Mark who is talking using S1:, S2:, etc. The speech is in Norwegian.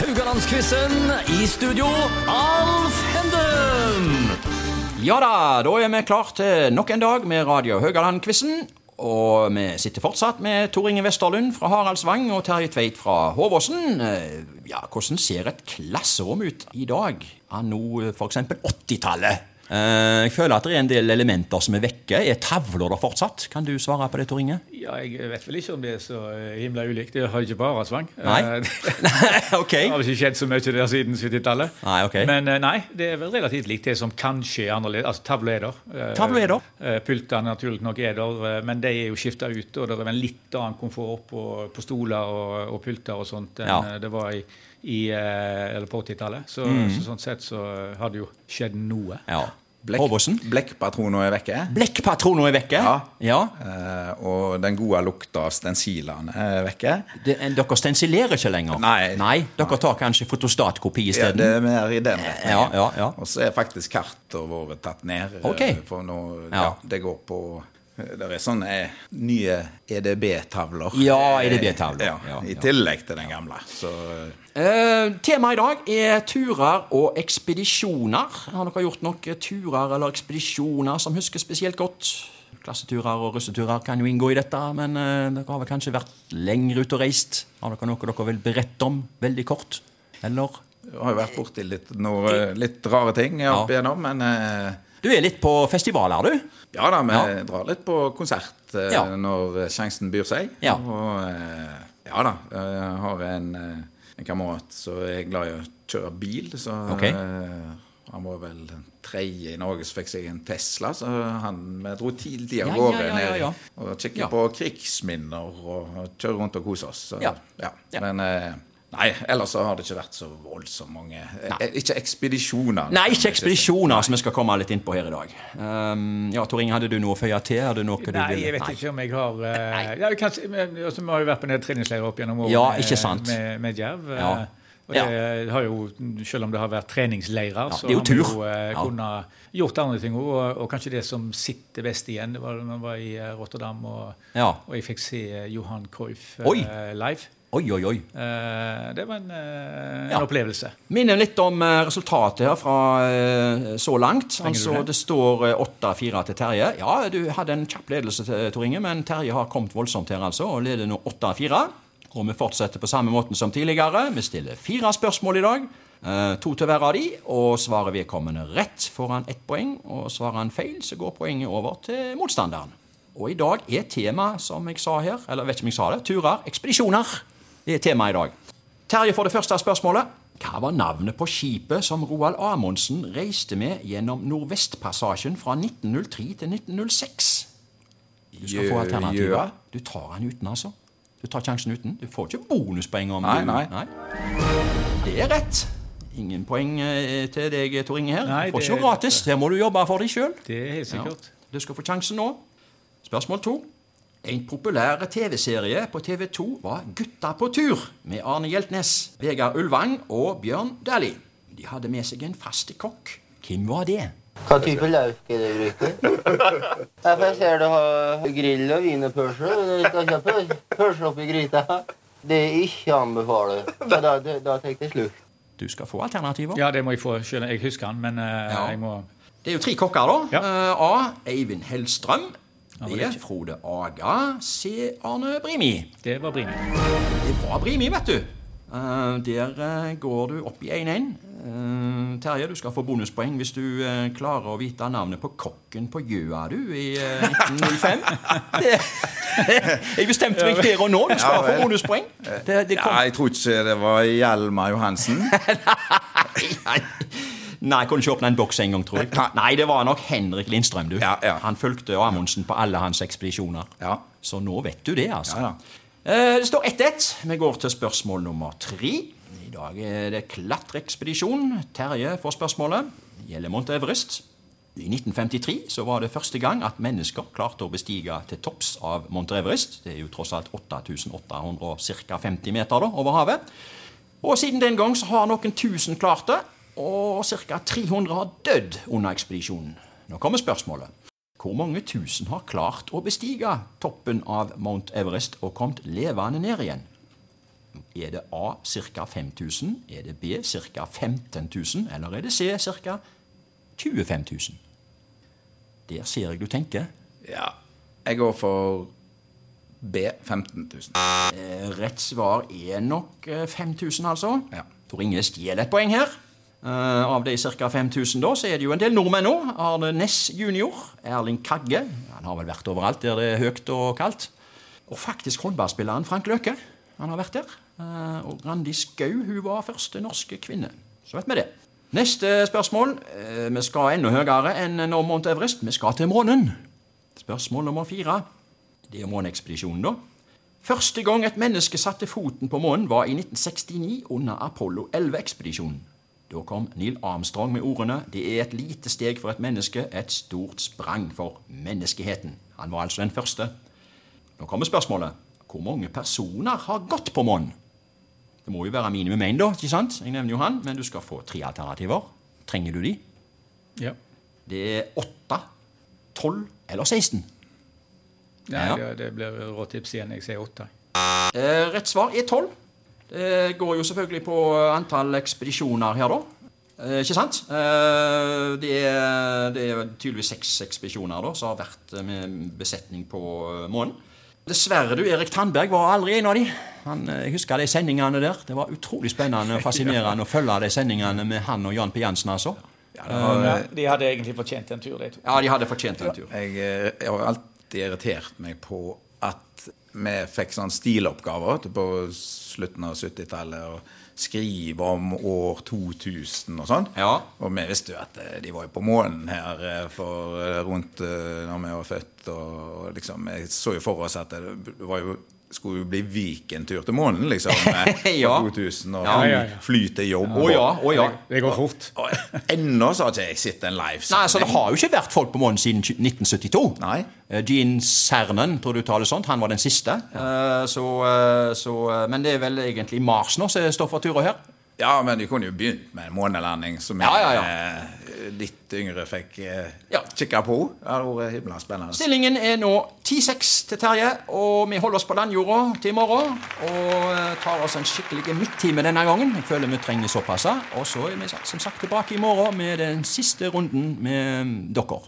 S1: Haugalandsquizen. I studio, Alf Henden.
S2: Ja da, da er vi klar til nok en dag med Radio Haugaland-quizen. Og vi sitter fortsatt med Tor Inge Westerlund fra Haraldsvang og Terje Tveit fra Håvåsen. Eh, Ja, hvordan ser et klasserom ut i dag? Anno f.eks. 80-tallet? Eh, Jeg føler at det er en del elementer som er vekke. Er tavler der fortsatt? Kan du svare på det, Tor Inge?
S3: Ja, jeg vet vel ikke om det er så eh, himla ulikt. Det har ikke bare Haraldsvang.
S2: Nei.
S3: Eh,
S2: ok.
S3: Det har ikke skjedd så mye der siden 70-tallet.
S2: Nei, ok.
S3: Men eh, nei, det er vel relativt likt det som kanskje er annerledes. Altså tavla er der.
S2: Tavla er der.
S3: Pultene naturlig nok er der, men de er jo skifta ut. Og det er en litt annen komfort på, på stoler og, og pulter og sånt enn
S2: Ja.
S3: det var i, i eller på 80-tallet. Så,
S2: Mm.
S3: så sånn sett så har det jo skjedd noe.
S2: Ja.
S4: Blekk,
S2: Håvåsen?
S4: Blekkpatroner er vekke.
S2: Blekkpatroner er vekke.
S4: Ja.
S2: ja.
S4: Uh, og den gode lukta av stensilene er vekke.
S2: Det, dere stensilerer ikke lenger?
S4: Nei.
S2: Dere tar kanskje fotostatkopi
S4: Ja,
S2: isteden?
S4: det er mer i den retningen.
S2: Ja, ja, ja.
S4: Og så er faktisk kartene våre tatt ned.
S2: Okay.
S4: For nå,
S2: Ja.
S4: ja. det går på Det er sånne eh, nye EDB-tavler.
S2: Ja, EDB-tavler.
S4: Ja,
S2: Ja,
S4: I tillegg til den gamle. Så
S2: Eh, Temaet i dag er turer og ekspedisjoner. Har dere gjort noen turer eller ekspedisjoner som husker spesielt godt? Klasseturer og russeturer kan jo inngå i dette, men eh, dere har vel kanskje vært lenger ute og reist? Har dere noe dere vil berette om, veldig kort? Eller?
S4: jeg har jo vært borti litt, noe, litt rare ting opp igjennom, men eh,
S2: Du er litt på festivaler, du?
S4: Ja da, vi
S2: Ja.
S4: drar litt på konsert eh,
S2: Ja.
S4: når sjansen byr seg.
S2: Ja.
S4: Og eh, ja da, jeg har en, eh, en kamerat som er glad i å kjøre bil. Så
S2: Ok.
S4: eh, han var vel den tredje i Norge som fikk seg en Tesla. Så han vi dro tidlig av gårde ned og
S2: kikket
S4: på krigsminner og, og kjører rundt og koser oss. Så,
S2: Ja.
S4: ja.
S2: Ja.
S4: Men eh, Nei, ellers har det ikke vært så voldsomt mange Nei. Ikke ekspedisjoner.
S2: Nei, ikke ekspedisjoner, som vi skal komme litt inn på her i dag. Um, ja, Tor Inge, hadde du noe å føye til? Hadde du noe du
S3: Nei,
S2: ville-
S3: jeg vet ikke om jeg har eh, ja, kanskje, men, også, Vi har jo vært på en del opp gjennom årene
S2: Ja,
S3: med-
S2: ikke sant.
S3: med, med Jerv. eh,
S2: Ja.
S3: Og det har jo, Selv om det har vært treningsleirer,
S2: Ja,
S3: så
S2: det
S3: har vi
S2: tur.
S3: jo eh,
S2: Ja.
S3: kunnet gjort andre ting òg. Og, og kanskje det som sitter best igjen, det var da vi var i eh, Rotterdam og,
S2: Ja.
S3: og jeg fikk se eh, Johan Cruyff eh, live.
S2: Oi, oi, oi.
S3: Eh, det var en, eh, en
S2: Ja.
S3: opplevelse.
S2: Minner litt om eh, resultatet her fra så langt. Altså,
S3: det?
S2: det står eh, 8-4 til Terje. Ja, du hadde en kjapp ledelse, Tor Inge, men Terje har kommet voldsomt her, altså, og leder nå 8-4. Og vi fortsetter på samme måten som tidligere. Vi stiller fire spørsmål i dag. To til hver av de, og svarer vedkommende rett, får han ett poeng. Og svarer han feil, så går poenget over til motstanderen. Og i dag er tema, som jeg sa her, eller vet ikke om jeg sa det, turer, ekspedisjoner. Det er temaet i dag. Terje får det første spørsmålet. Hva var navnet på skipet som Roald Amundsen reiste med gjennom Nordvestpassasjen fra 1903 til 1906? Du skal få alternativer. Du tar den uten, altså. Du tar sjansen uten. Du får ikke bonuspoeng om
S4: Nei,
S2: du
S4: nei.
S2: Det er rett. Ingen poeng eh, til deg, Tor Inge, her.
S3: Nei,
S2: du får ikke
S3: er
S2: noe gratis. Her må du jobbe for deg sjøl.
S3: Det er helt sikkert.
S2: Du skal få sjansen nå. Spørsmål to. En populær TV-serie på TV 2 var Gutta på tur med Arne Hjeltnes, Vegard Ulvang og Bjørn Dæhlie. De hadde med seg en fast kokk. Hvem var det?
S5: Hva type lauk er det du bruker? Jeg ser du har grill og wienerpølse. Du skal ikke ha pø- pølse oppi gryta. Det er ikke anbefaler. Da, da, da tar jeg slutt.
S2: Du skal få alternativer.
S3: Ja, det må jeg få. Selv jeg husker han, men uh,
S2: Ja.
S3: jeg må
S2: Det er jo tre kokker, da.
S3: Ja.
S2: Uh, A. Eivind Hellstrøm.
S3: Det er
S2: Frode Aga. C. Arne Brimi.
S3: Det var Brimi.
S2: Det var Brimi, vet du. Uh, der uh, går du opp i 1-1. Uh, Terje, du skal få bonuspoeng hvis du eh, klarer å vite navnet på kokken på Gjøa, du, i eh, 1905. det, jeg bestemte meg der og nå. Du skal
S4: Ja,
S2: få bonuspoeng. Det, det kom,
S4: Ja, jeg tror ikke det var Hjalmar Johansen.
S2: Nei, jeg kunne ikke åpne en boks en gang, tror jeg.
S4: Nei.
S2: Nei, det var nok Henrik Lindstrøm, du.
S4: Ja, ja.
S2: Han fulgte Amundsen på alle hans ekspedisjoner.
S4: Ja.
S2: Så nå vet du det, altså.
S4: Ja,
S2: Eh, Det står 1-1. Vi går til spørsmål nummer tre. I dag er det klatreekspedisjon. Terje får spørsmålet. Gjelder Mount Everest. I 1953 så var det første gang at mennesker klarte å bestige til topps av Mount Everest. Det er jo tross alt 8850 meter da, over havet. Og siden den gang så har noen tusen klart det, og ca. 300 har dødd under ekspedisjonen. Nå kommer spørsmålet. Hvor mange tusen har klart å bestige toppen av Mount Everest og kommet levende ned igjen? Er det A ca. 5000? Er det B ca. 15 000? Eller er det C ca. 25 000? Der ser jeg du tenker.
S4: Ja, jeg går for B. 15 000.
S2: Eh, Rett svar er nok eh, 5000, altså.
S4: Ja.
S2: Tor Inge stjeler et poeng her. Eh, av de ca. 5000 da, så er det jo en del nordmenn nå. Arne Næss junior, Erling Kagge. Han har vel vært overalt der det er høyt og kaldt. Og faktisk håndballspilleren Frank Løke. Han har vært der. Eh, og Randi Skau hun var første norske kvinne. Så vet vi det. Neste spørsmål. Eh, vi skal enda høyere enn når Mount Everest. Vi skal til månen. Spørsmål nummer fire. Det er måneekspedisjonen, da. Første gang et menneske satte foten på månen, var i 1969 under Apollo 11-ekspedisjonen. Da kom Neil Armstrong med ordene 'Det er et lite steg for et menneske, et stort sprang for menneskeheten'. Han var altså den første. Nå kommer spørsmålet. Hvor mange personer har gått på månen? Det må jo være minimum én, da. ikke sant? Jeg nevner jo han, men du skal få tre alternativer. Trenger du de?
S3: Ja.
S2: Det er åtte, tolv eller 16.
S3: Nei,
S2: Ja.
S3: det, det blir råtips igjen. Jeg sier åtte.
S2: Eh, rett svar er tolv. Det går jo selvfølgelig på antall ekspedisjoner her, da. Eh, ikke sant? Eh, det, er, det er tydeligvis seks ekspedisjoner da, som har vært eh, med besetning på eh, månen. Dessverre, du, Erik Tandberg var aldri en av de. Han, eh, jeg husker de sendingene der. Det var utrolig spennende og fascinerende å følge de sendingene med han og Jan P. Jansen, altså.
S4: Ja, det var,
S3: Ja, de hadde egentlig fortjent en tur, de to.
S2: Ja, de hadde fortjent en tur.
S4: jeg, eh, jeg har alltid irritert meg på at vi fikk sånn stiloppgaver på slutten av 70-tallet. og Skrive om år 2000 og sånn.
S2: Ja.
S4: Og vi visste jo at eh, de var jo på månen her eh, for eh, rundt når vi var født. Og liksom, jeg så jo for oss at det var jo, skulle jo bli Viken-tur til månen, liksom.
S2: Ja.
S4: 2000, og
S2: Ja,
S4: fly,
S3: ja, ja.
S4: fly til jobb.
S2: Å ja, å ja.
S3: Det går fort.
S4: Og ennå så har ikke jeg sett en live
S2: Nei, så Det har jo ikke vært folk på månen siden 1972.
S4: Nei.
S2: Eh, Gene Cernan, tror du taler sånt, han var den siste. Eh, Så, eh, så, men det er vel egentlig Mars nå som står for turer her.
S4: Ja, men du kunne jo begynt med en månelanding som
S2: Ja, ja, ja.
S4: eh, litt yngre fikk eh,
S2: Ja.
S4: kikke på. Det hadde vært himla spennende.
S2: Stillingen er nå 10-6 til Terje, og vi holder oss på landjorda til i morgen. Og eh, tar oss en skikkelig midttime denne gangen. Jeg føler vi trenger såpass. Og så er vi som sagt tilbake i morgen med den siste runden med dere.